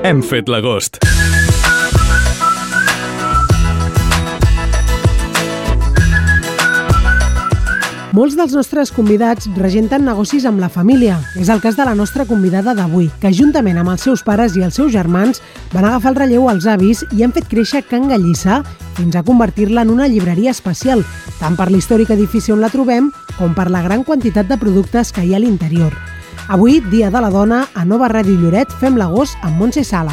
Hem fet l'agost. Molts dels nostres convidats regenten negocis amb la família. És el cas de la nostra convidada d'avui, que juntament amb els seus pares i els seus germans van agafar el relleu als avis i han fet créixer Can Gallissà fins a convertir-la en una llibreria especial, tant per l'històric edifici on la trobem com per la gran quantitat de productes que hi ha a l'interior. Avui, Dia de la Dona, a Nova Ràdio Lloret, fem l'agost amb Montse Sala.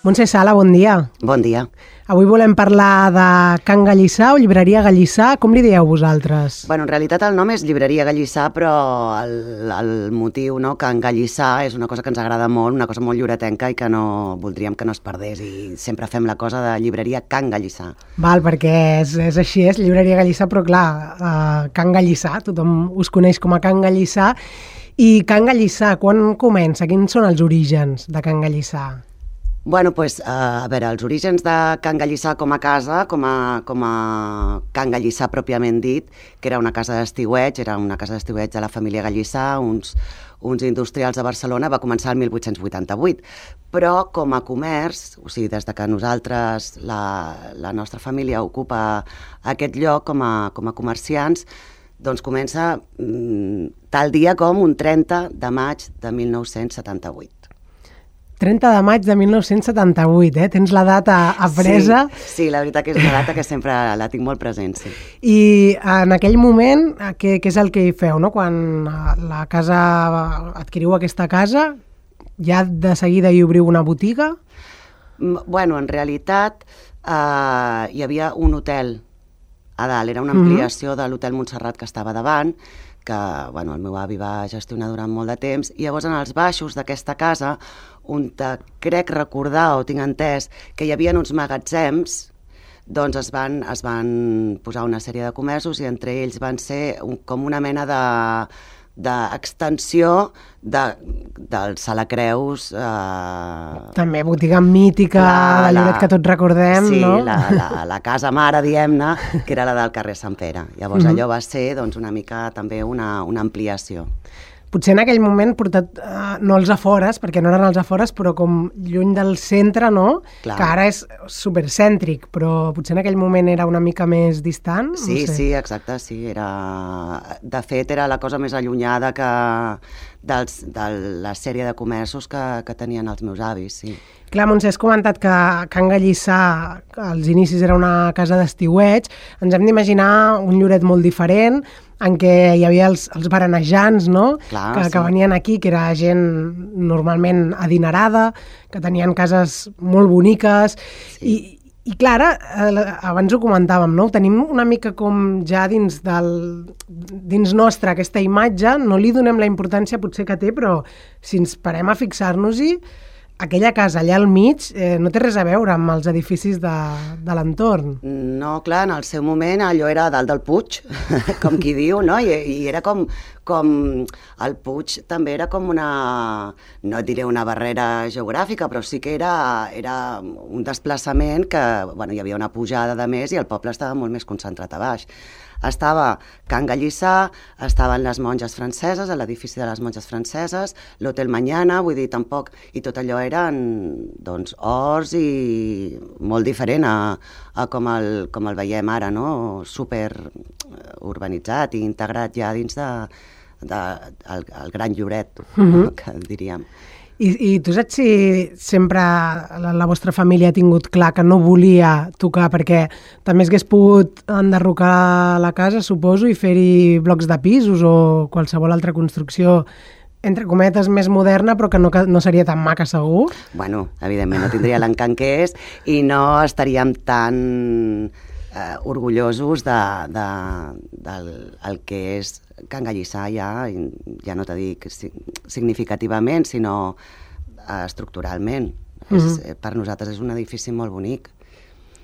Montse Sala, bon dia. Bon dia. Avui volem parlar de Can Gallissà o Llibreria Gallissà. Com li dieu vosaltres? Bueno, en realitat el nom és Llibreria Gallissà, però el, el motiu, no, Can Gallissà, és una cosa que ens agrada molt, una cosa molt lloretenca i que no voldríem que no es perdés i sempre fem la cosa de Llibreria Can Gallissà. Val, perquè és, és així, és Llibreria Gallissà, però clar, uh, Can Gallissà, tothom us coneix com a Can Gallissà. I Can Gallissà, quan comença? Quins són els orígens de Can Gallissà? Bueno, pues, uh, a veure, els orígens de Can Gallissà com a casa, com a, com a Can Gallissà pròpiament dit, que era una casa d'estiueig, era una casa d'estiueig de la família Gallissà, uns, uns industrials de Barcelona, va començar el 1888. Però com a comerç, o sigui, des de que nosaltres, la, la nostra família ocupa aquest lloc com a, com a comerciants, doncs comença mm, tal dia com un 30 de maig de 1978. 30 de maig de 1978, eh? Tens la data apresa. Sí, sí, la veritat que és una data que sempre la tinc molt present, sí. I en aquell moment, eh, què, què és el que hi feu, no? Quan eh, la casa, adquiriu aquesta casa, ja de seguida hi obriu una botiga? Bueno, en realitat eh, hi havia un hotel a dalt, era una ampliació mm -hmm. de l'hotel Montserrat que estava davant, que bueno, el meu avi va gestionar durant molt de temps, i llavors en els baixos d'aquesta casa, on crec recordar o tinc entès que hi havia uns magatzems, doncs es van, es van posar una sèrie de comerços i entre ells van ser un, com una mena de d'extensió de, dels Salacreus. Eh... També botiga mítica la, de Lloret que tots recordem, sí, no? Sí, la, la, la casa mare, diem-ne, que era la del carrer Sant Pere. Llavors uh -huh. allò va ser doncs, una mica també una, una ampliació potser en aquell moment portat, uh, no als afores, perquè no eren els afores, però com lluny del centre, no? Clar. Que ara és supercèntric, però potser en aquell moment era una mica més distant? Sí, no sé. sí, exacte, sí. Era... De fet, era la cosa més allunyada que dels, de la sèrie de comerços que, que tenien els meus avis, sí. Clar, Montse, has comentat que Can Gallissà als inicis era una casa d'estiueig. Ens hem d'imaginar un lloret molt diferent, en què hi havia els, els baranejants, no? Clar, que, sí. que venien aquí, que era gent normalment adinerada, que tenien cases molt boniques, Sí. i, i clar, ara, eh, abans ho comentàvem, no? Tenim una mica com ja dins del dins nostra aquesta imatge, no li donem la importància potser que té, però si ens parem a fixar-nos-hi, aquella casa allà al mig eh, no té res a veure amb els edificis de, de l'entorn. No, clar, en el seu moment allò era dalt del Puig, com qui diu, no? I, i era com, com... El Puig també era com una... No et diré una barrera geogràfica, però sí que era, era un desplaçament que, bueno, hi havia una pujada de més i el poble estava molt més concentrat a baix. Estava Can Gallissà, estaven les monges franceses, a l'edifici de les monges franceses, l'Hotel Mañana, vull dir, tampoc... I tot allò eren, doncs, horts i molt diferent a, a com, el, com el veiem ara, no? Super urbanitzat i integrat ja dins de, de el, el gran lloret, mm -hmm. que diríem. I, I tu saps si sempre la, la vostra família ha tingut clar que no volia tocar, perquè també s'hagués pogut enderrocar la casa, suposo, i fer-hi blocs de pisos o qualsevol altra construcció entre cometes, més moderna, però que no, no seria tan maca, segur. Bueno, evidentment, no tindria l'encant que és i no estaríem tan eh, orgullosos de, de, del el que és Can Gallissà ja, ja no t'ho dic significativament, sinó eh, estructuralment. Mm -hmm. és, eh, per nosaltres és un edifici molt bonic.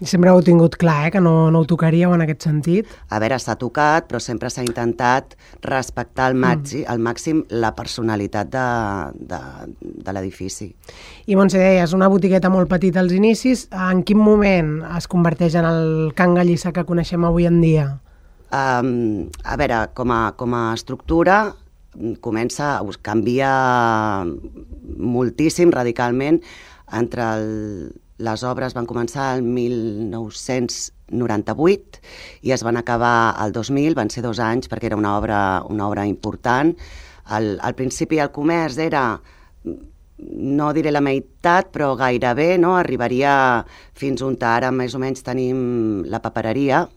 I sempre heu tingut clar, eh, que no, no ho tocaríeu en aquest sentit. A veure, s'ha tocat, però sempre s'ha intentat respectar al màxim, mm. al màxim la personalitat de, de, de l'edifici. I Montse, deies, una botigueta molt petita als inicis. En quin moment es converteix en el Can Gallissa que coneixem avui en dia? Um, a veure, com a, com a estructura, comença, canvia moltíssim, radicalment, entre el, les obres van començar el 1998 i es van acabar el 2000, van ser dos anys perquè era una obra, una obra important. Al, al principi el comerç era no diré la meitat, però gairebé, no? arribaria fins on ara més o menys tenim la papereria,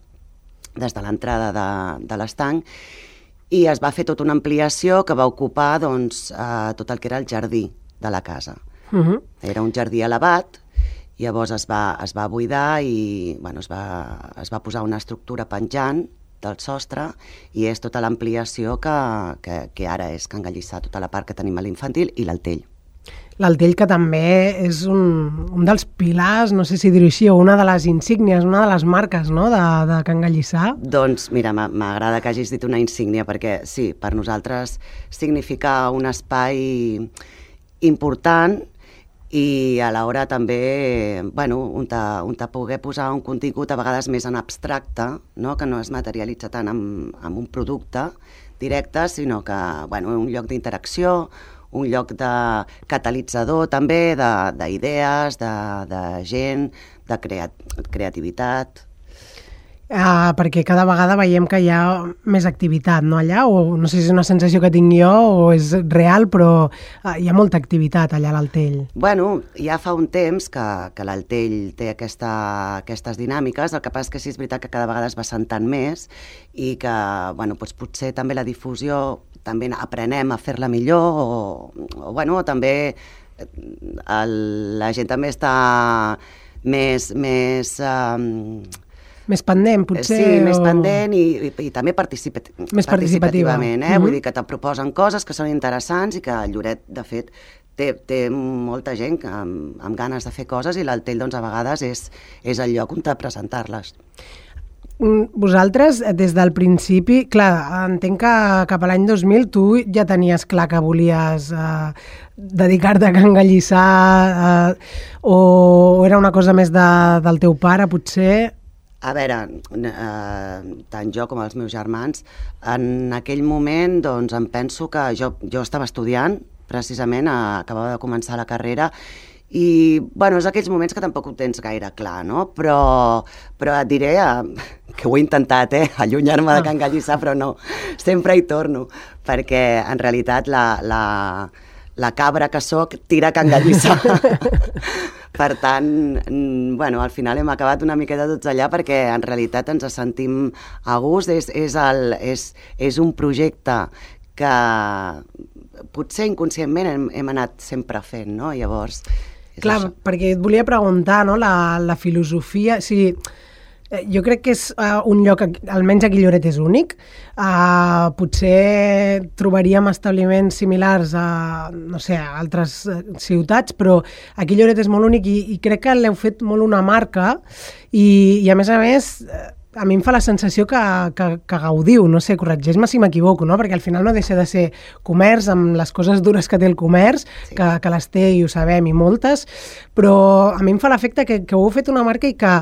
des de l'entrada de, de l'estanc, i es va fer tota una ampliació que va ocupar doncs, eh, tot el que era el jardí de la casa. Uh -huh. Era un jardí elevat, llavors es va, es va buidar i bueno, es, va, es va posar una estructura penjant del sostre i és tota l'ampliació que, que, que ara és Can Gallissà, tota la part que tenim a l'infantil i l'Altell. L'Altell, que també és un, un dels pilars, no sé si dir-ho així, o una de les insígnies, una de les marques no? de, de Can Gallissà. Doncs mira, m'agrada que hagis dit una insígnia, perquè sí, per nosaltres significa un espai important i a l'hora també, bueno, on te, on te poder posar un contingut a vegades més en abstracte, no? que no es materialitza tant amb, amb un producte directe, sinó que, bueno, un lloc d'interacció, un lloc de catalitzador també d'idees, de, de, de gent, de creat, creativitat. Uh, perquè cada vegada veiem que hi ha més activitat no, allà, o no sé si és una sensació que tinc jo o és real, però uh, hi ha molta activitat allà a l'Altell. Bueno, ja fa un temps que, que l'Altell té aquesta, aquestes dinàmiques, el que passa és que sí és veritat que cada vegada es va sentant més i que bueno, doncs potser també la difusió també aprenem a fer-la millor o, o, bueno, també eh, el, la gent també està més, més um, més pendent, potser? Sí, o... més pendent i, i, i també participat, més participativament. Eh? Mm -hmm. Vull dir que te proposen coses que són interessants i que Lloret, de fet, té, té molta gent amb, amb ganes de fer coses i l'Altell, doncs, a vegades és, és el lloc on te presentar-les. Mm, vosaltres, eh, des del principi, clar, entenc que cap a l'any 2000 tu ja tenies clar que volies eh, dedicar-te a Can Gallissà eh, o era una cosa més de, del teu pare, potser? A veure, eh, tant jo com els meus germans, en aquell moment doncs, em penso que jo, jo estava estudiant, precisament, a, acabava de començar la carrera, i, bueno, és aquells moments que tampoc ho tens gaire clar, no? Però, però et diré eh, que ho he intentat, eh? Allunyar-me de Can Gallissà, però no, sempre hi torno, perquè en realitat la, la, la cabra que sóc tira Can Gallissà. Per tant, bueno, al final hem acabat una miqueta tots allà perquè en realitat ens sentim a gust. És, és, el, és, és un projecte que potser inconscientment hem, hem anat sempre fent, no? Llavors, Clar, això. perquè et volia preguntar, no?, la, la filosofia... O sigui, jo crec que és uh, un lloc, almenys aquí Lloret és únic. Uh, potser trobaríem establiments similars a, no sé, a altres ciutats, però aquí Lloret és molt únic i, i crec que l'heu fet molt una marca i, i a més a més a mi em fa la sensació que, que, que gaudiu, no sé, corregeix-me si m'equivoco, no? perquè al final no deixa de ser comerç amb les coses dures que té el comerç, sí. que, que les té i ho sabem, i moltes, però a mi em fa l'efecte que, que ho heu fet una marca i que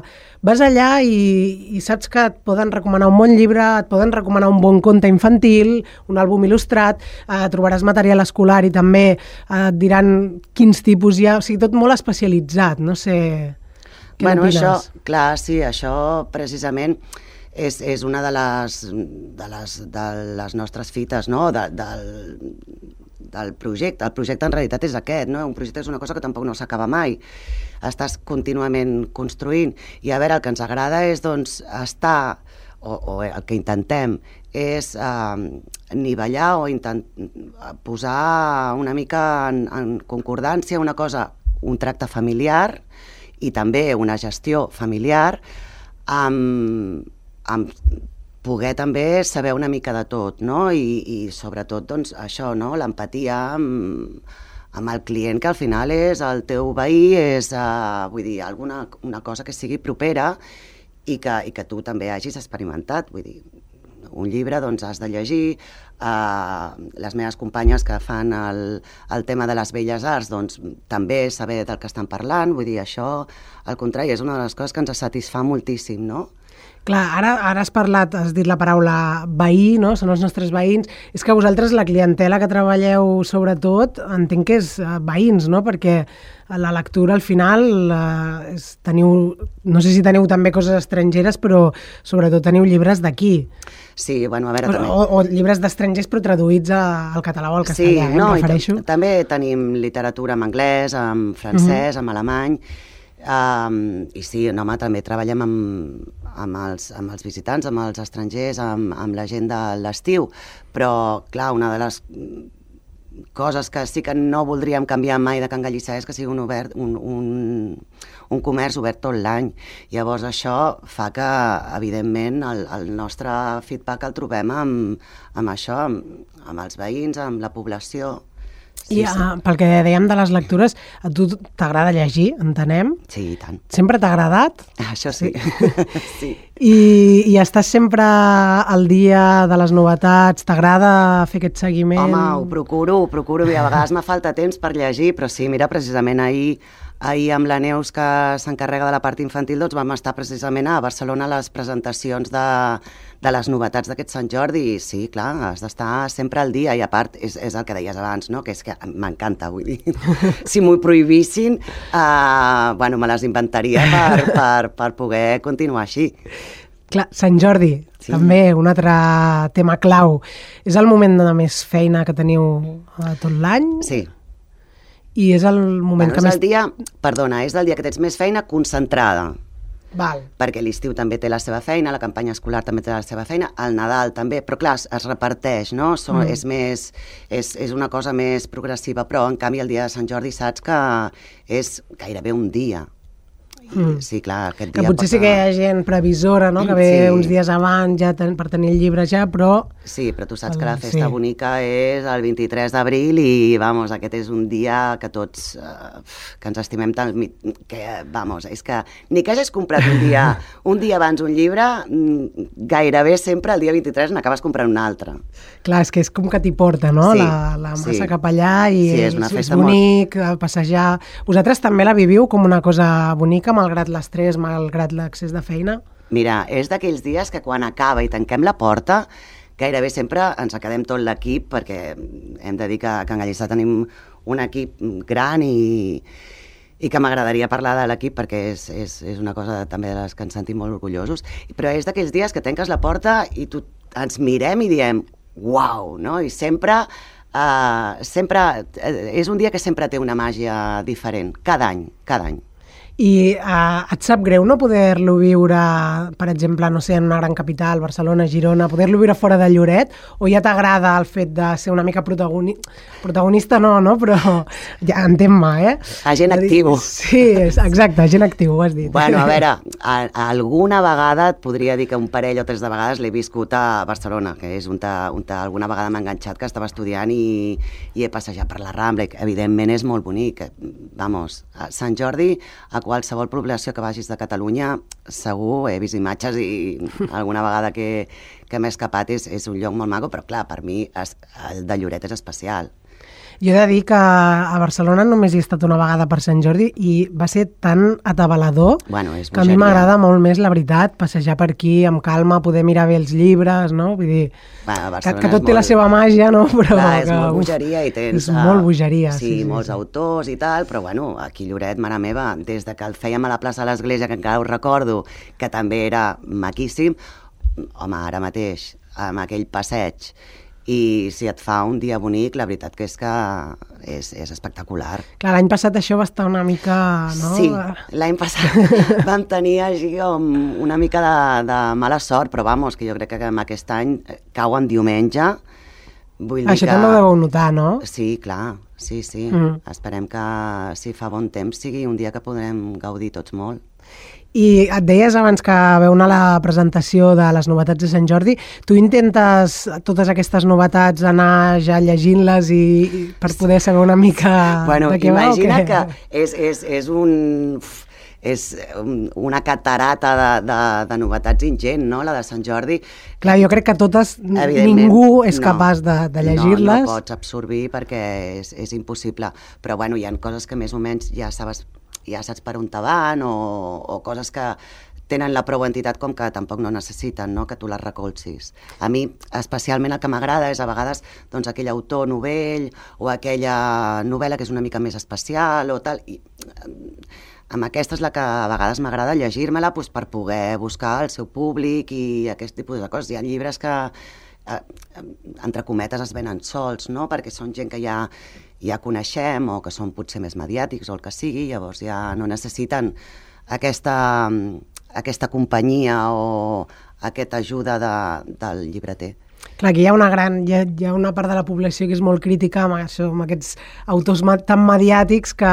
vas allà i, i saps que et poden recomanar un bon llibre, et poden recomanar un bon conte infantil, un àlbum il·lustrat, eh, trobaràs material escolar i també eh, et diran quins tipus hi ha, o sigui, tot molt especialitzat, no sé... Què bueno, això, clar, sí, això precisament és, és una de les, de les, de les nostres fites, no?, de, del, del projecte. El projecte en realitat és aquest, no? Un projecte és una cosa que tampoc no s'acaba mai. Estàs contínuament construint. I a veure, el que ens agrada és, doncs, estar, o, o el que intentem, és eh, nivellar o intent, posar una mica en, en concordància una cosa, un tracte familiar, i també una gestió familiar amb, amb poder també saber una mica de tot, no? I, i sobretot, doncs, això, no? L'empatia amb, amb el client, que al final és el teu veí, és, uh, vull dir, alguna una cosa que sigui propera i que, i que tu també hagis experimentat, vull dir, un llibre doncs has de llegir, eh, les meves companyes que fan el, el tema de les belles arts doncs també saber del que estan parlant, vull dir, això al contrari és una de les coses que ens satisfà moltíssim, no? Clar, ara, ara has parlat, has dit la paraula veí, no? Són els nostres veïns. És que vosaltres, la clientela que treballeu sobretot, entenc que és eh, veïns, no? Perquè la lectura al final eh, és, teniu, no sé si teniu també coses estrangeres, però sobretot teniu llibres d'aquí. Sí, bueno, a veure, O, també... o, o llibres d'estrangers però traduïts a, al català o al Sí, castellà, eh, no, em refereixo. ta- també tenim literatura en anglès, en francès, Mhm. en alemany, um, i sí, no, home, també treballem amb, amb, els, amb els visitants, amb els estrangers, amb, amb la gent de l'estiu, però, clar, una de les coses que sí que no voldríem canviar mai de Can Gallissà és que sigui un, obert, un, un, un comerç obert tot l'any. Llavors això fa que, evidentment, el, el nostre feedback el trobem amb, amb això, amb, amb els veïns, amb la població. I uh, pel que dèiem de les lectures, a tu t'agrada llegir, entenem? Sí, i tant. Sempre t'ha agradat? Això sí. sí. I, I estàs sempre al dia de les novetats? T'agrada fer aquest seguiment? Home, ho procuro, ho procuro, i a vegades me falta temps per llegir, però sí, mira, precisament ahir, ahir amb la Neus, que s'encarrega de la part infantil, doncs vam estar precisament a Barcelona a les presentacions de, de les novetats d'aquest Sant Jordi, i sí, clar, has d'estar sempre al dia, i a part, és, és el que deies abans, no?, que és que m'encanta, vull dir, si m'ho prohibissin, uh, bueno, me les inventaria per, per, per poder continuar així. Clar, Sant Jordi, Sí. també un altre tema clau. És el moment de més feina que teniu eh, tot l'any Sí, i és el moment bueno, que és més... el dia, perdona, és el dia que tens més feina concentrada, Val. perquè l'estiu també té la seva feina, la campanya escolar també té la seva feina, el Nadal també, però clar, es, es reparteix, no? So, mm. és, més, és, és una cosa més progressiva, però en canvi el dia de Sant Jordi saps que és gairebé un dia. Mm. Sí, clar, aquest Que dia potser sí que hi ha gent previsora, no? que ve Sí. uns dies abans ja ten, per tenir el llibre ja, però... Sí, però tu saps que la festa sí. bonica és el 23 d'abril i, vamos, aquest és un dia que tots, eh, que ens estimem tant, que, vamos, és que ni que hagis comprat un dia, un dia abans un llibre, mm, gairebé sempre el dia 23 n'acabes comprant un altre. Clar, és que és com que t'hi porta, no? Sí, la, la massa sí. cap allà i Sí, és una és, festa bonic, molt... passejar... Vosaltres també la viviu com una cosa bonica, malgrat l'estrès, malgrat l'accés de feina? Mira, és d'aquells dies que quan acaba i tanquem la porta, gairebé sempre ens quedem tot l'equip, perquè hem de dir que a Can Gallissà tenim un equip gran i, i que m'agradaria parlar de l'equip perquè és, és, és una cosa també de les que ens sentim molt orgullosos, però és d'aquells dies que tanques la porta i tu, ens mirem i diem uau, no? I sempre, uh, sempre, eh, és un dia que sempre té una màgia diferent, cada any, cada any. I uh, et sap greu no poder-lo viure, per exemple, no sé, en una gran capital, Barcelona, Girona, poder-lo viure fora de Lloret? O ja t'agrada el fet de ser una mica protagoni... protagonista? No, no, però ja entén-me, eh? Agent dir- actiu. Sí, és, exacte, agent actiu, ho has dit. Bueno, a veure, a, a alguna vegada et podria dir que un parell o tres de vegades l'he viscut a Barcelona, que és on, ta, on ta, alguna vegada m'ha enganxat que estava estudiant i, i he passejat per la Rambla, evidentment és molt bonic. Vamos, a Sant Jordi, a qualsevol població que vagis de Catalunya, segur he vist imatges i alguna vegada que, que m'he escapat és, és un lloc molt maco, però clar, per mi es, el de Lloret és especial. Jo he de dir que a Barcelona només hi he estat una vegada per Sant Jordi i va ser tan atabalador Bueno, és que a mi m'agrada molt més, la veritat, passejar per aquí amb calma, poder mirar bé els llibres, no? Vull dir, Bueno, que, que tot té la molt- seva màgia, no? Però Clar, és que, molt bogeria i tens... És eh, molt bogeria, sí, sí, sí, molts sí. autors i tal, però bueno, aquí Lloret, mare meva, des de que el fèiem a la plaça de l'Església, que encara ho recordo, que també era maquíssim, home, ara mateix, amb aquell passeig, i si et fa un dia bonic, la veritat que és que és, és espectacular. Clar, l'any passat això va estar una mica, no? Sí, l'any passat vam tenir així com una mica de, de mala sort, però vamos, que jo crec que amb aquest any eh, cau en diumenge. Vull dir Això que... també ho deveu notar, no? Sí, clar, sí, sí. Mm. Esperem que si fa bon temps sigui un dia que podrem gaudir tots molt. I et deies abans que veu anar la presentació de les novetats de Sant Jordi, tu intentes totes aquestes novetats anar ja llegint-les i, i per poder saber una mica bueno, de què va imagina que és, és, és un és un- una catarata de, de, de novetats ingent, no?, la de Sant Jordi. Clar, jo crec que totes, ningú és no. capaç de, de No, llegir-les. no pots absorbir perquè és, és impossible. Però bueno, hi ha coses que més o menys ja sabes, ja saps per on te van o, o coses que tenen la prou entitat com que tampoc no necessiten no? que tu les recolzis. A mi, especialment el que m'agrada és a vegades doncs, aquell autor novell o aquella novel·la que és una mica més especial o tal. I, amb aquesta és la que a vegades m'agrada llegir-me-la doncs, per poder buscar el seu públic i aquest tipus de coses. Hi ha llibres que, eh, entre cometes, es venen sols, no? perquè són gent que ja, ja coneixem o que són potser més mediàtics o el que sigui, llavors ja no necessiten aquesta, aquesta companyia o aquesta ajuda de, del llibreter. Clar, aquí hi ha una gran, hi ha, hi ha una part de la població que és molt crítica amb, això, amb aquests autors tan mediàtics que,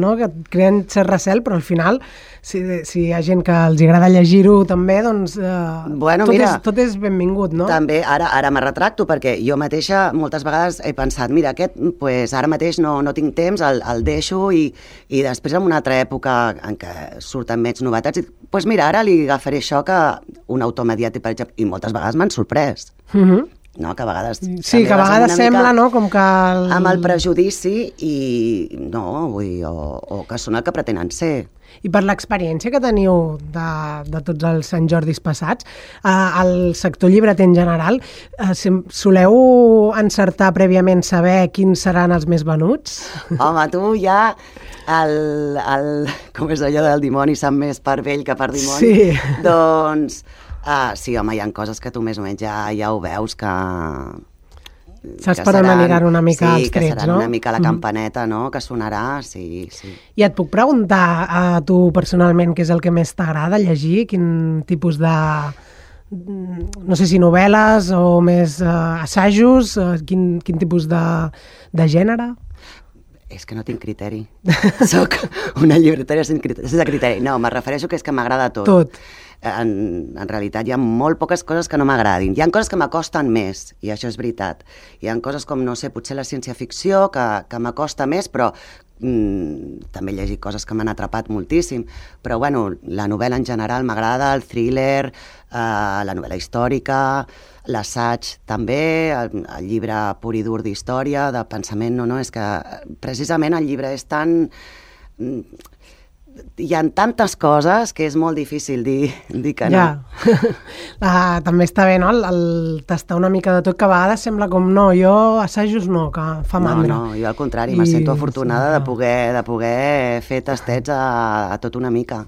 no, que creen cert recel, però al final, si, si hi ha gent que els agrada llegir-ho també, doncs eh, bueno, tot, mira, és, tot és benvingut, no? També, ara, ara me retracto, perquè jo mateixa moltes vegades he pensat, mira, aquest, pues, ara mateix no, no tinc temps, el, el deixo i, i després en una altra època en què surten més novetats, i, pues mira, ara li agafaré això que un autor mediàtic, per exemple, i moltes vegades m'han sorprès. Mm -hmm no? que a vegades... Sí, que a vegades sembla no? com que... El... Amb el prejudici i no, vull dir, o, o que són el que pretenen ser. I per l'experiència que teniu de, de tots els Sant Jordis passats, eh, el sector llibreter en general, eh, soleu encertar prèviament saber quins seran els més venuts? Home, tu ja el, el, com és allò del dimoni sap més per vell que per dimoni? Sí. Doncs Uh, sí, home, hi ha coses que tu més o menys ja, ja ho veus que... Saps per on aniran una mica sí, els trets, no? Sí, que seran una mica la campaneta, no?, que sonarà, sí, sí. I et puc preguntar a tu personalment què és el que més t'agrada llegir? Quin tipus de no sé si novel·les o més uh, assajos, uh, quin, quin tipus de, de gènere? És que no tinc criteri. Soc una criteri. Sense criteri. No, me refereixo que és que m'agrada tot. Tot en, en realitat hi ha molt poques coses que no m'agradin. Hi ha coses que m'acosten més, i això és veritat. Hi ha coses com, no sé, potser la ciència-ficció, que, que m'acosta més, però mm, també he llegit coses que m'han atrapat moltíssim. Però, bueno, la novel·la en general m'agrada, el thriller, eh, la novel·la històrica, l'assaig també, el, el llibre pur i dur d'història, de pensament, no, no, és que precisament el llibre és tan mm, hi ha tantes coses que és molt difícil dir, dir que no. Ja. ah, també està bé, no?, el, el tastar una mica de tot, que a vegades sembla com, no, jo assajos no, que fa mandra. No, no, jo al contrari, I... me sento afortunada sí, de, poder, de poder fer tastets a, a tot una mica.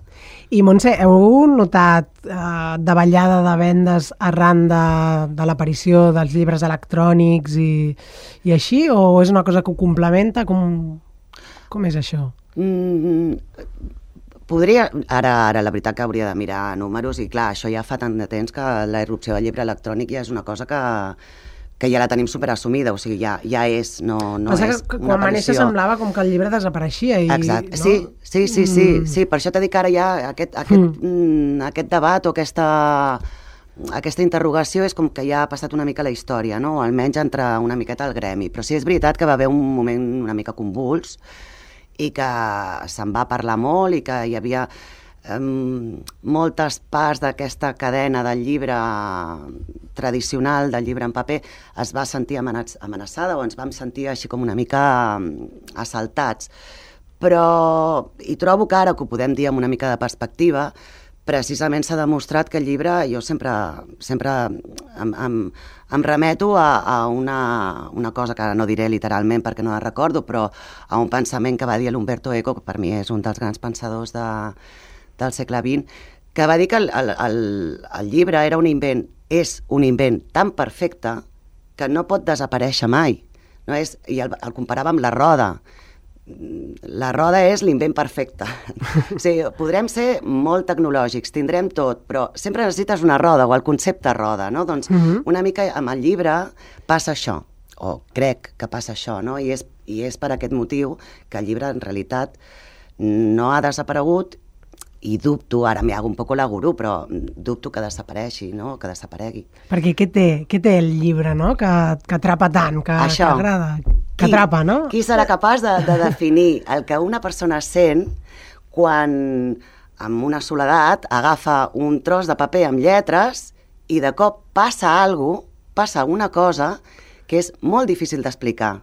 I Montse, heu notat eh, davallada de vendes arran de, de l'aparició dels llibres electrònics i, i així, o és una cosa que ho complementa? Com, com és això? Mm, podria, ara, ara la veritat que hauria de mirar números i clar, això ja fa tant de temps que la irrupció del llibre electrònic ja és una cosa que, que ja la tenim superassumida, o sigui, ja, ja és, no, no Passa és que quan va néixer semblava com que el llibre desapareixia. I, Exacte, no? sí, sí, sí, sí, mm. sí, per això t'he dit que ara ja aquest, aquest, mm. mm. aquest debat o aquesta, aquesta interrogació és com que ja ha passat una mica la història, no? o almenys entre una miqueta al gremi, però sí és veritat que va haver un moment una mica convuls, i que se'n va parlar molt i que hi havia um, moltes parts d'aquesta cadena del llibre tradicional, del llibre en paper, es va sentir amenaçada o ens vam sentir així com una mica assaltats. Però hi trobo que ara que ho podem dir amb una mica de perspectiva, precisament s'ha demostrat que el llibre, jo sempre, sempre em, em, em remeto a, a una, una cosa que no diré literalment perquè no la recordo, però a un pensament que va dir l'Umberto Eco, que per mi és un dels grans pensadors de, del segle XX, que va dir que el, el, el, el llibre era un invent, és un invent tan perfecte que no pot desaparèixer mai. No és, I el, el comparava amb la roda la roda és l'invent perfecte. o sigui, podrem ser molt tecnològics, tindrem tot, però sempre necessites una roda o el concepte roda, no? Doncs uh mhm. -huh. una mica amb el llibre passa això, o crec que passa això, no? I és, I és per aquest motiu que el llibre en realitat no ha desaparegut i dubto, ara m'hi hago un poc la gurú, però dubto que desapareixi, no? que desaparegui. Perquè què té, què té el llibre, no? que, que atrapa tant, que, Això. que agrada? Que qui, atrapa, no? Qui serà capaç de, de definir el que una persona sent quan amb una soledat agafa un tros de paper amb lletres i de cop passa alguna passa una cosa que és molt difícil d'explicar,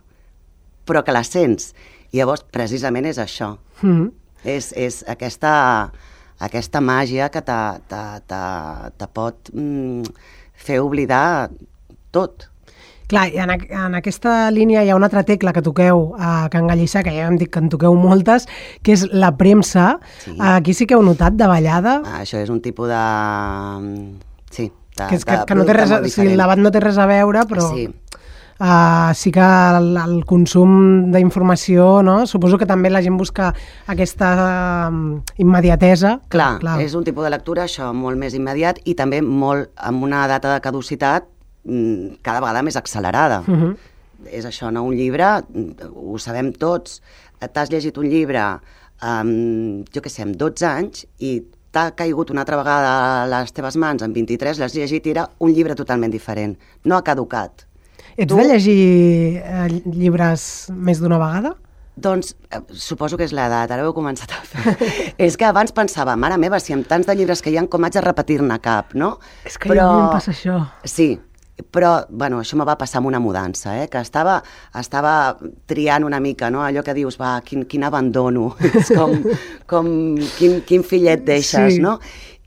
però que la sents. I llavors, precisament, és això. Mm -hmm. és, és aquesta, aquesta màgia que te, te, te, te pot mm, fer oblidar tot. Clar, i en, en aquesta línia hi ha una altra tecla que toqueu a Can Gallissà, que ja hem dit que en toqueu moltes, que és la premsa. Sí. Aquí sí que heu notat de ballada. Ah, això és un tipus de... Sí, de, que, és que, de que no té res, a, sí, l'abat no té res a veure, però Sí. uh, sí que el, el consum d'informació, no? suposo que també la gent busca aquesta um, immediatesa. Clar, clar, és un tipus de lectura, això, molt més immediat i també molt amb una data de caducitat cada vegada més accelerada. Uh -huh. És això, no? Un llibre, mm, ho sabem tots, t'has llegit un llibre, um, jo què sé, amb 12 anys i t'ha caigut una altra vegada a les teves mans amb 23, l'has llegit i era un llibre totalment diferent. No ha caducat. Ets Tu- de llegir eh, llibres més d'una vegada? Doncs eh, suposo que és l'edat, ara ho he començat a fer. és que abans pensava, mare meva, si amb tants de llibres que hi ha, com haig de repetir-ne cap, no? És que Però... a mi em passa això. Sí, però, bueno, això me va passar amb una mudança, eh? que estava, estava triant una mica, no? allò que dius, va, quin, quin abandono, és com, com quin, quin fillet deixes, Sí. no?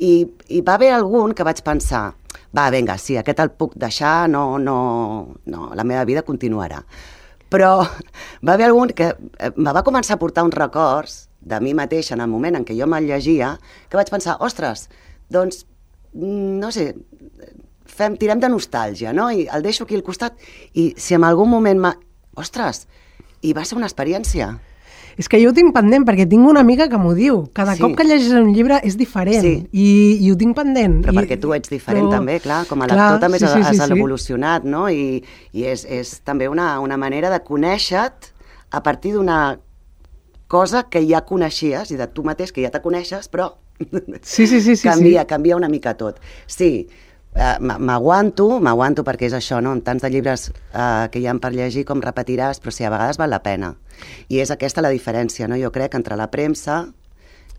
I, I va haver algun que vaig pensar, va, vinga, sí, aquest el puc deixar, no, no, no, la meva vida continuarà. Però va haver algun que eh, me va començar a portar uns records de mi mateixa en el moment en què jo me'l llegia, que vaig pensar, ostres, doncs, mm, no sé, fem, tirem de nostàlgia, no? I el deixo aquí al costat i si en algun moment... Ma... Ostres, i va ser una experiència. És que jo ho tinc pendent, perquè tinc una amiga que m'ho diu. Cada Sí. cop que llegeixes un llibre és diferent. Sí. I, I ho tinc pendent. Però I, perquè tu ets diferent però- també, clar, com a Clar, lector també sí, has, sí, sí, has evolucionat, no? I, i és, és també una, una manera de conèixer-te a partir d'una cosa que ja coneixies i de tu mateix que ja te coneixes, però Sí, sí, sí, sí, canvia, sí. canvia una mica tot. Sí, m'aguanto, m'aguanto perquè és això, no? Amb tants de llibres eh, que hi ha per llegir com repetiràs, però sí, a vegades val la pena. I és aquesta la diferència, no? Jo crec, entre la premsa,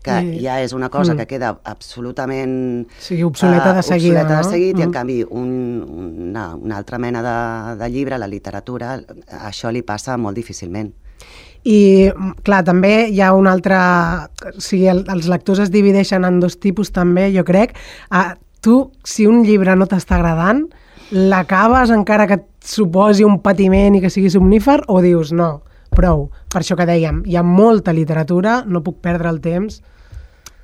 que I- ja és una cosa Mm. que queda absolutament... Sí, obsoleta de eh, seguida, obsoleta no? de seguit, i en Mm. canvi un, una, una altra mena de, de llibre, la literatura, això li passa molt difícilment. I, mm, clar, també hi ha un altre... O sigui, el, els lectors es divideixen en dos tipus també, jo crec. Ah, tu, si un llibre no t'està agradant, l'acabes encara que et suposi un patiment i que sigui somnífer, o dius, no, prou. Per això que dèiem, hi ha molta literatura, no puc perdre el temps.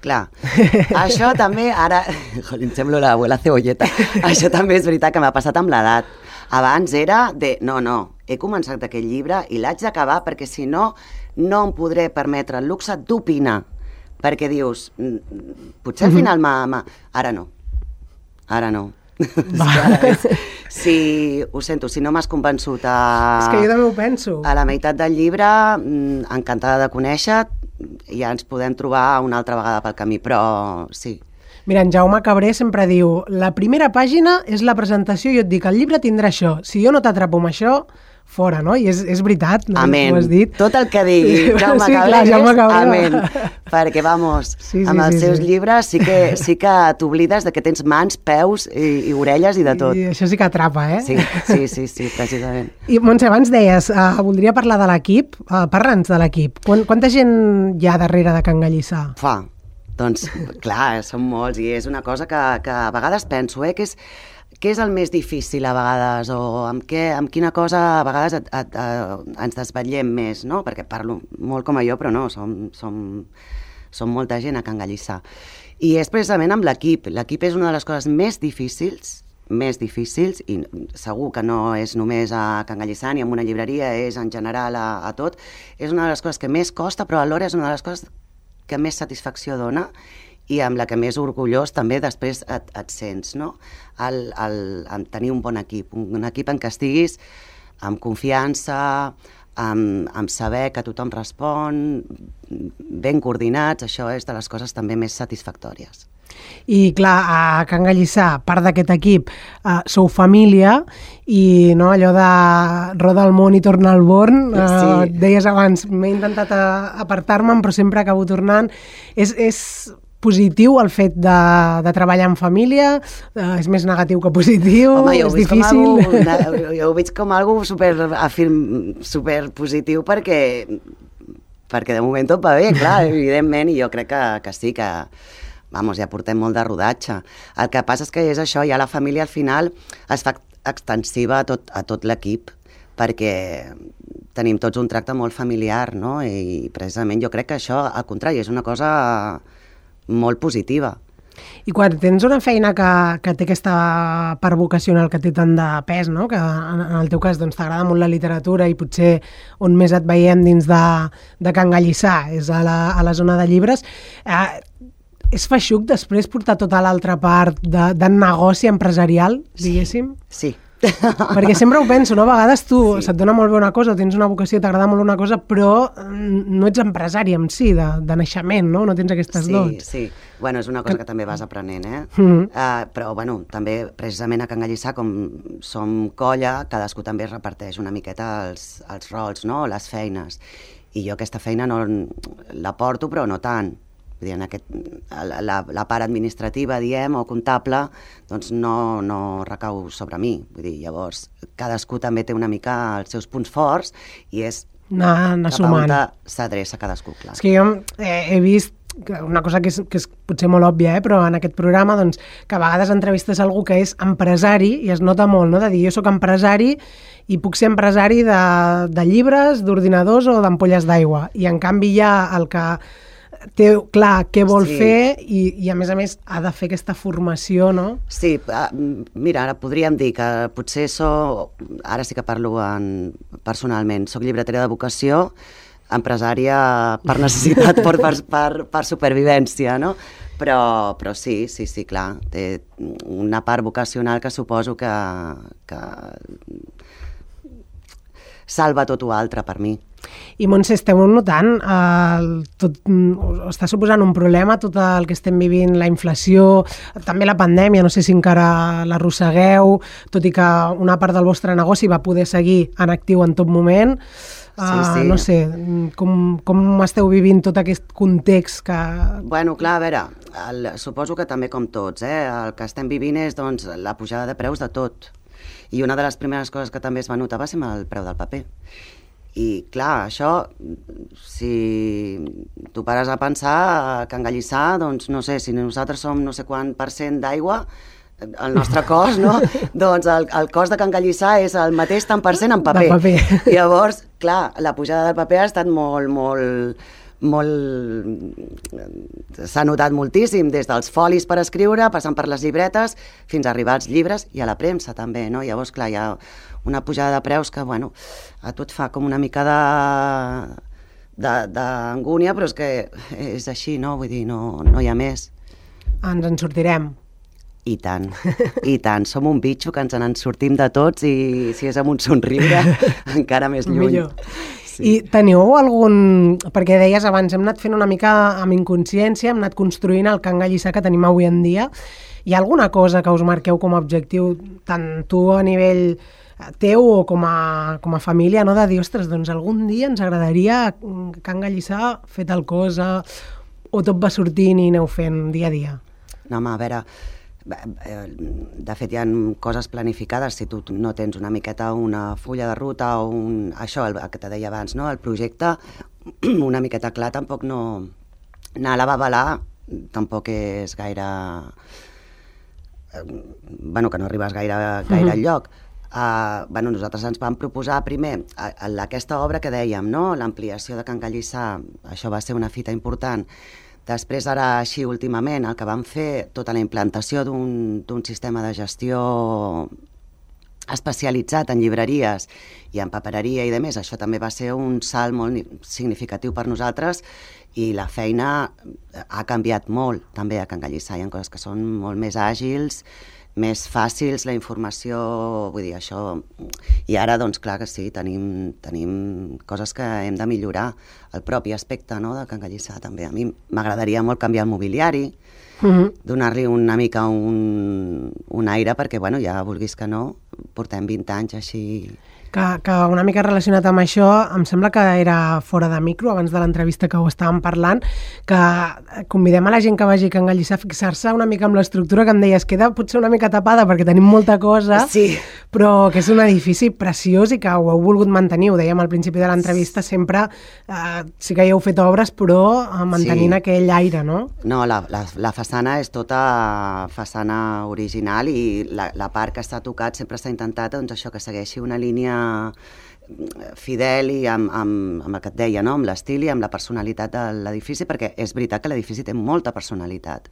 Clar, això també, ara, jolín, em semblo l'abuela cebolleta, això també és veritat que m'ha passat amb l'edat. Abans era de, no, no, he començat aquest llibre i l'haig d'acabar perquè si no, no em podré permetre el luxe d'opinar. Perquè dius, "Mm, potser al final m'ha-" Ara no, ara no. És si, ho sento, si no m'has convençut a... És que jo també ho penso. A la meitat del llibre, mm, encantada de conèixer, ja ens podem trobar una altra vegada pel camí, però sí. Mira, en Jaume Cabré sempre diu la primera pàgina és la presentació i jo et dic el llibre tindrà això. Si jo no t'atrapo amb això, fora, no? I és, és veritat, no? Amén. Ho has dit. Tot el que digui Jaume sí, Cabré clar, Jaume Cabré. amén. Perquè, vamos, Sí, sí, amb els sí, seus sí. llibres sí que, sí que t'oblides de que tens mans, peus i, i orelles i de tot. I això sí que atrapa, eh? Sí, sí, sí, sí, precisament. I, Montse, abans deies, uh, voldria parlar de l'equip. Uh, Parla'ns de l'equip. Quan, quanta gent hi ha darrere de Can Gallissà? Fa, doncs, clar, són molts i és una cosa que, que a vegades penso, eh, que és, què és el més difícil a vegades o amb, què, amb quina cosa a vegades et, et, et, ens desvetllem més, no? Perquè parlo molt com a jo, però no, som, som, som molta gent a Can Gallissà. I és precisament amb l'equip. L'equip és una de les coses més difícils més difícils i segur que no és només a Can Gallissà ni en una llibreria, és en general a, a tot. És una de les coses que més costa, però alhora és una de les coses que més satisfacció dona i amb la que més orgullós també després et, et sents, no? El, el, el tenir un bon equip, un, un equip en què estiguis amb confiança, amb, amb saber que tothom respon, ben coordinats, això és de les coses també més satisfactòries. I clar, a Can Gallissà, part d'aquest equip, uh, sou família i no, allò de roda el món i torna al born, uh, Sí. deies abans, m'he intentat uh, apartar-me'n però sempre acabo tornant. És, és positiu el fet de, de treballar en família? Uh, és més negatiu que positiu? Home, jo ho, és veig com difícil? algo, jo ho veig com algo super, afirm, super positiu perquè, perquè de moment tot va bé, clar, evidentment, i jo crec que, que sí, que vamos, ja portem molt de rodatge. El que passa és que és això, ja la família al final es fa extensiva a tot, a tot l'equip, perquè tenim tots un tracte molt familiar, no? I precisament jo crec que això, al contrari, és una cosa molt positiva. I quan tens una feina que, que té aquesta part vocacional que té tant de pes, no? que en, en el teu cas doncs, t'agrada molt la literatura i potser on més et veiem dins de, de Can Gallissà és a la, a la zona de llibres, eh, és feixuc després portar tota l'altra part de, de negoci empresarial, diguéssim? Sí, perquè sempre ho penso, no? A vegades tu sí. se't dona molt bé una cosa, tens una vocació, t'agrada molt una cosa, però mm, no ets empresari en si, de, de naixement, no? No tens aquestes sí, dots. Sí, Bueno, és una cosa que, que també vas aprenent, eh? Mm -hmm. uh, però, bueno, també, precisament a Can Gallissà, com som colla, cadascú també es reparteix una miqueta els, els rols, no? Les feines. I jo aquesta feina no la porto, però no tant Vull dir, en aquest, la, la part administrativa, diem, o comptable, doncs no, no recau sobre mi. Vull dir, llavors, cadascú també té una mica els seus punts forts i és anar, anar cap sumant. on s'adreça cadascú, clar. És que jo eh, he vist una cosa que és, que és potser molt òbvia, eh, però en aquest programa doncs, que a vegades entrevistes algú que és empresari i es nota molt, no? de dir jo sóc empresari i puc ser empresari de, de llibres, d'ordinadors o d'ampolles d'aigua. I en canvi hi ha el que té clar què vol sí. fer i, i a més a més ha de fer aquesta formació, no? Sí, ah, mira, ara podríem dir que potser so, ara sí que parlo en, personalment, sóc llibretera de vocació, empresària per necessitat, per, per, per, per supervivència, no? Però, però sí, sí, sí, clar, té una part vocacional que suposo que, que salva tot o altre per mi. I Montse, esteu notant, eh, tot, està suposant un problema tot el que estem vivint, la inflació, també la pandèmia, no sé si encara l'arrossegueu, tot i que una part del vostre negoci va poder seguir en actiu en tot moment. Sí, uh, sí. No sé, com, com esteu vivint tot aquest context que... Bueno, clar, a veure, el, suposo que també com tots, eh? el que estem vivint és doncs, la pujada de preus de tot. I una de les primeres coses que també es va notar va ser el preu del paper. I, clar, això, si tu pares a pensar que en Gallissà, doncs, no sé, si nosaltres som no sé quant per cent d'aigua, el nostre cos, no? doncs el, el cost de Can Gallissà és el mateix tant per cent en paper. paper. Llavors, clar, la pujada del paper ha estat molt, molt, molt... s'ha notat moltíssim, des dels folis per escriure, passant per les llibretes, fins a arribar als llibres i a la premsa també, no? Llavors, clar, hi ha una pujada de preus que, bueno, a tu et fa com una mica de d'angúnia, però és que és així, no? Vull dir, no, no hi ha més. Ens en sortirem. I tant, i tant. Som un bitxo que ens en sortim de tots i si és amb un somriure, encara més lluny. Millor. Sí. I teniu algun... Perquè deies abans, hem anat fent una mica amb inconsciència, hem anat construint el Can Gallissà que tenim avui en dia. Hi ha alguna cosa que us marqueu com a objectiu, tant tu a nivell teu o com a, com a família, no? de dir, ostres, doncs algun dia ens agradaria Can Gallissà fer tal cosa, o tot va sortint i aneu fent dia a dia? No, home, a veure, eh, de fet hi ha coses planificades si tu no tens una miqueta una fulla de ruta o un, això, el, el que te deia abans, no? el projecte una miqueta clar tampoc no anar a la babalà tampoc és gaire eh, bueno, que no arribes gaire, gaire mm -hmm. lloc Uh, bueno, nosaltres ens vam proposar primer a, a aquesta obra que dèiem, no? l'ampliació de Can Gallissà, això va ser una fita important. Després, ara així últimament, el que vam fer, tota la implantació d'un sistema de gestió especialitzat en llibreries i en papereria i de més, això també va ser un salt molt significatiu per nosaltres i la feina ha canviat molt també a Can Gallissà. Hi ha coses que són molt més àgils, més fàcils, la informació, vull dir, això... I ara, doncs, clar que sí, tenim, tenim coses que hem de millorar. El propi aspecte no, de Can Gallissà, també. A mi m'agradaria molt canviar el mobiliari, uh mhm. -huh. donar-li una mica un, un aire, perquè, bueno, ja vulguis que no, portem 20 anys així Que, que una mica relacionat amb això, em sembla que era fora de micro, abans de l'entrevista que ho estàvem parlant, que convidem a la gent que vagi a Can Gallissà a fixar-se una mica amb l'estructura que em deies, queda potser una mica tapada perquè tenim molta cosa, sí. però que és un edifici preciós i que ho heu volgut mantenir, ho dèiem al principi de l'entrevista, sempre eh, sí que hi heu fet obres, però eh, mantenint sí. aquell aire, no? No, la, la, la façana és tota façana original i la, la part que està tocat sempre s'ha intentat doncs, això que segueixi una línia fidel i amb, amb, amb el que et deia, no? amb l'estil i amb la personalitat de l'edifici, perquè és veritat que l'edifici té molta personalitat.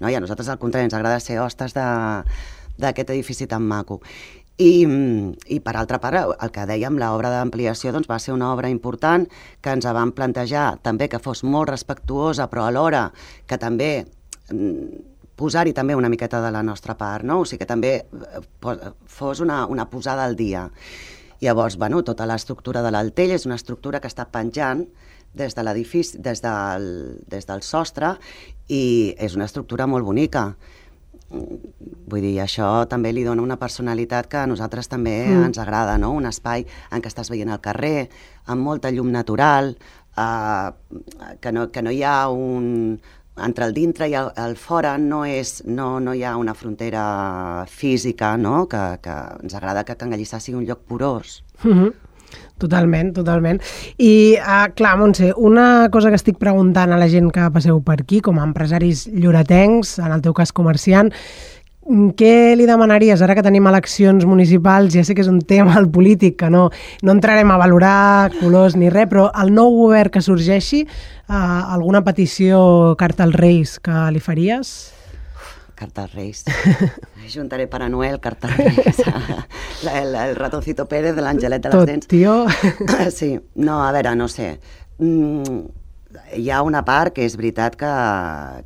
No? I a nosaltres, al contrari, ens agrada ser hostes d'aquest edifici tan maco. I, I per altra part, el que dèiem, l'obra d'ampliació doncs, va ser una obra important que ens vam plantejar també que fos molt respectuosa, però alhora que també mm, posar-hi també una miqueta de la nostra part, no? o sigui que també eh, fos una, una posada al dia. Llavors, bueno, tota l'estructura de l'altell és una estructura que està penjant des de l'edifici, des, del, des del sostre, i és una estructura molt bonica. Vull dir, això també li dona una personalitat que a nosaltres també mm. ens agrada, no? Un espai en què estàs veient el carrer, amb molta llum natural, eh, que, no, que no hi ha un, entre el dintre i el, el fora no, és, no, no hi ha una frontera física, no? que, que ens agrada que Can Gallissà sigui un lloc porós. Mm -hmm. Totalment, totalment. I, uh, clar, Montse, una cosa que estic preguntant a la gent que passeu per aquí, com a empresaris lloretencs, en el teu cas comerciant, què li demanaries ara que tenim eleccions municipals? Ja sé que és un tema el polític, que no, no entrarem a valorar colors ni res, però el nou govern que sorgeixi, eh, alguna petició carta als Reis que li faries? Carta als Reis. Juntaré para Noel, carta als Reis. el, el ratoncito Pérez de l'Angelet de les Tot, Dents. tio. Sí, no, a veure, no sé. Mm, hi ha una part que és veritat que,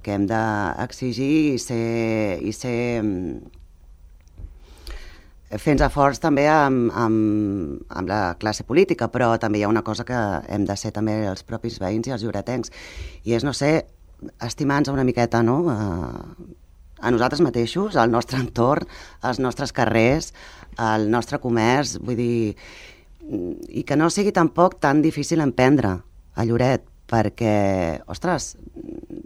que hem d'exigir i ser, i ser mm, fent esforç també amb, amb, amb la classe política, però també hi ha una cosa que hem de ser també els propis veïns i els lloretencs, i és, no sé, estimar-nos una miqueta, no?, a, a nosaltres mateixos, al nostre entorn, als nostres carrers, al nostre comerç, vull dir, i que no sigui tampoc tan difícil emprendre a Lloret, perquè, ostres,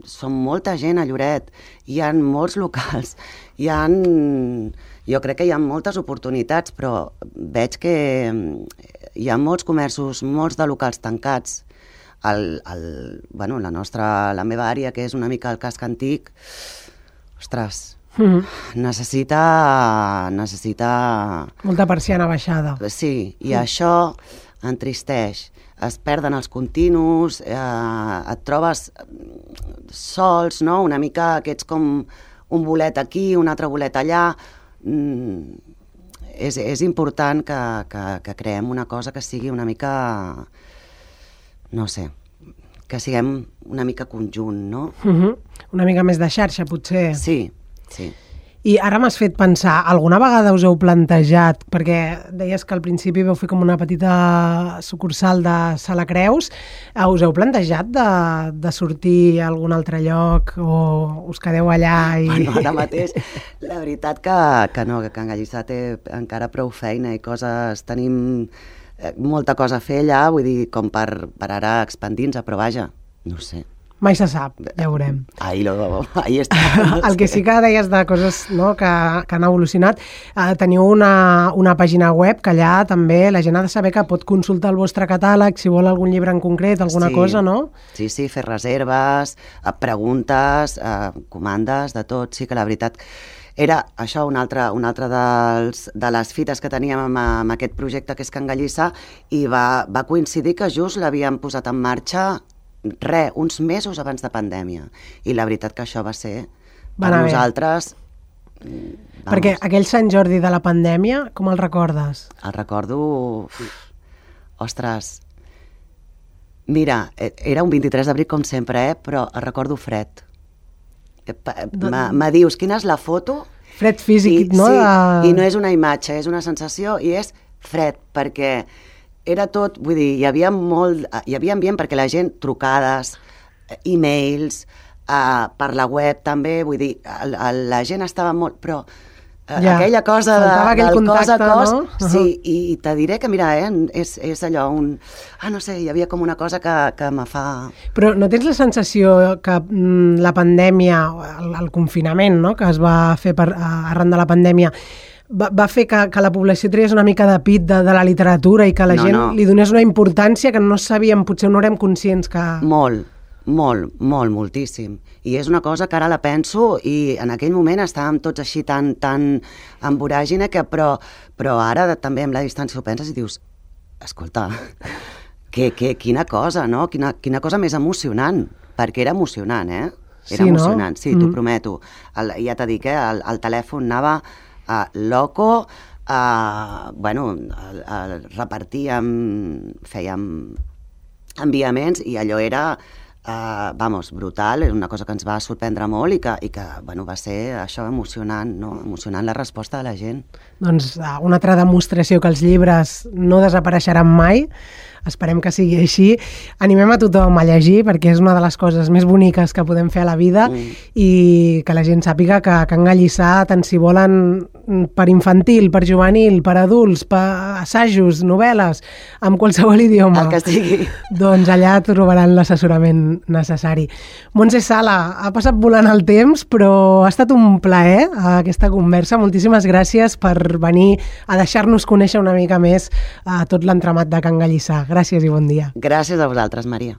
som molta gent a Lloret, hi ha molts locals, hi ha, jo crec que hi ha moltes oportunitats, però veig que hi ha molts comerços, molts de locals tancats. El, el, bueno, la, nostra, la meva àrea, que és una mica el casc antic, ostres, Mm -hmm. necessita, necessita... Molta persiana baixada. Sí, i mm. això entristeix es perden els continus, eh, et trobes sols, no? una mica que ets com un bolet aquí, un altre bolet allà. Mm, és, és important que, que, que creem una cosa que sigui una mica, no sé, que siguem una mica conjunt, no? Uh -huh. Una mica més de xarxa, potser. Sí, sí. I ara m'has fet pensar, alguna vegada us heu plantejat, perquè deies que al principi veu fer com una petita sucursal de Sala Creus, eh, us heu plantejat de, de sortir a algun altre lloc o us quedeu allà? I... Bueno, ara mateix, la veritat que, que no, que Can Gallissà té encara prou feina i coses, tenim eh, molta cosa a fer allà, vull dir, com per, per ara expandir-nos, però vaja, no sé. Mai se sap, ja veurem. Ahí, lo, ahí està. el que sí que deies de coses no, que, que han evolucionat, eh, teniu una, una pàgina web que allà també la gent ha de saber que pot consultar el vostre catàleg si vol algun llibre en concret, alguna sí. cosa, no? Sí, sí, fer reserves, eh, preguntes, eh, comandes, de tot. Sí que la veritat era això una altra, una altra dels, de les fites que teníem amb, amb aquest projecte que és Can Gallissa i va, va coincidir que just l'havíem posat en marxa re, uns mesos abans de pandèmia. I la veritat que això va ser, per va nosaltres... Vamos. Perquè aquell Sant Jordi de la pandèmia, com el recordes? El recordo... Uf, ostres, mira, e, era un 23 d'abril com sempre, eh? però el recordo fred. Eh, me dius, quina és la foto? Fred físic, I, no? Sí, i no és una imatge, és una sensació i és fred, perquè era tot, vull dir, hi havia molt, hi havia ambient perquè la gent, trucades, e-mails, uh, per la web també, vull dir, el, el, la gent estava molt, però ja. aquella cosa de, aquell del contacte, cos a cos. No? Uh -huh. Sí, i te diré que, mira, eh, és, és allò, un... Ah, no sé, hi havia com una cosa que, que me fa... Però no tens la sensació que mm, la pandèmia, el, el confinament, no?, que es va fer per, arran de la pandèmia, va, va fer que, que la població triés una mica de pit de, de la literatura i que la no, gent no. li donés una importància que no sabíem, potser no érem conscients que... Molt, molt, molt, moltíssim. I és una cosa que ara la penso i en aquell moment estàvem tots així tan, tan en voràgine que però, però ara també amb la distància ho penses i dius escolta, que, que, quina cosa, no? Quina, quina cosa més emocionant, perquè era emocionant, eh? Era sí, emocionant, no? sí, t'ho mm. prometo. El, ja t'he dit que eh, el, el telèfon anava uh, loco, uh, bueno, el, el repartíem, fèiem enviaments i allò era Uh, vamos, brutal, és una cosa que ens va sorprendre molt i que, i que bueno, va ser això emocionant, no? emocionant la resposta de la gent. Doncs una altra demostració que els llibres no desapareixeran mai, Esperem que sigui així. Animem a tothom a llegir perquè és una de les coses més boniques que podem fer a la vida mm. i que la gent sàpiga que Can Gallissà, tant si volen per infantil, per juvenil, per adults, per assajos, novel·les, amb qualsevol idioma. El que sigui. Doncs allà trobaran l'assessorament necessari. Montse Sala, ha passat volant el temps, però ha estat un plaer aquesta conversa. Moltíssimes gràcies per venir a deixar-nos conèixer una mica més a tot l'entramat de Can Gallissà. Gràcies i bon dia. Gràcies a vosaltres, Maria.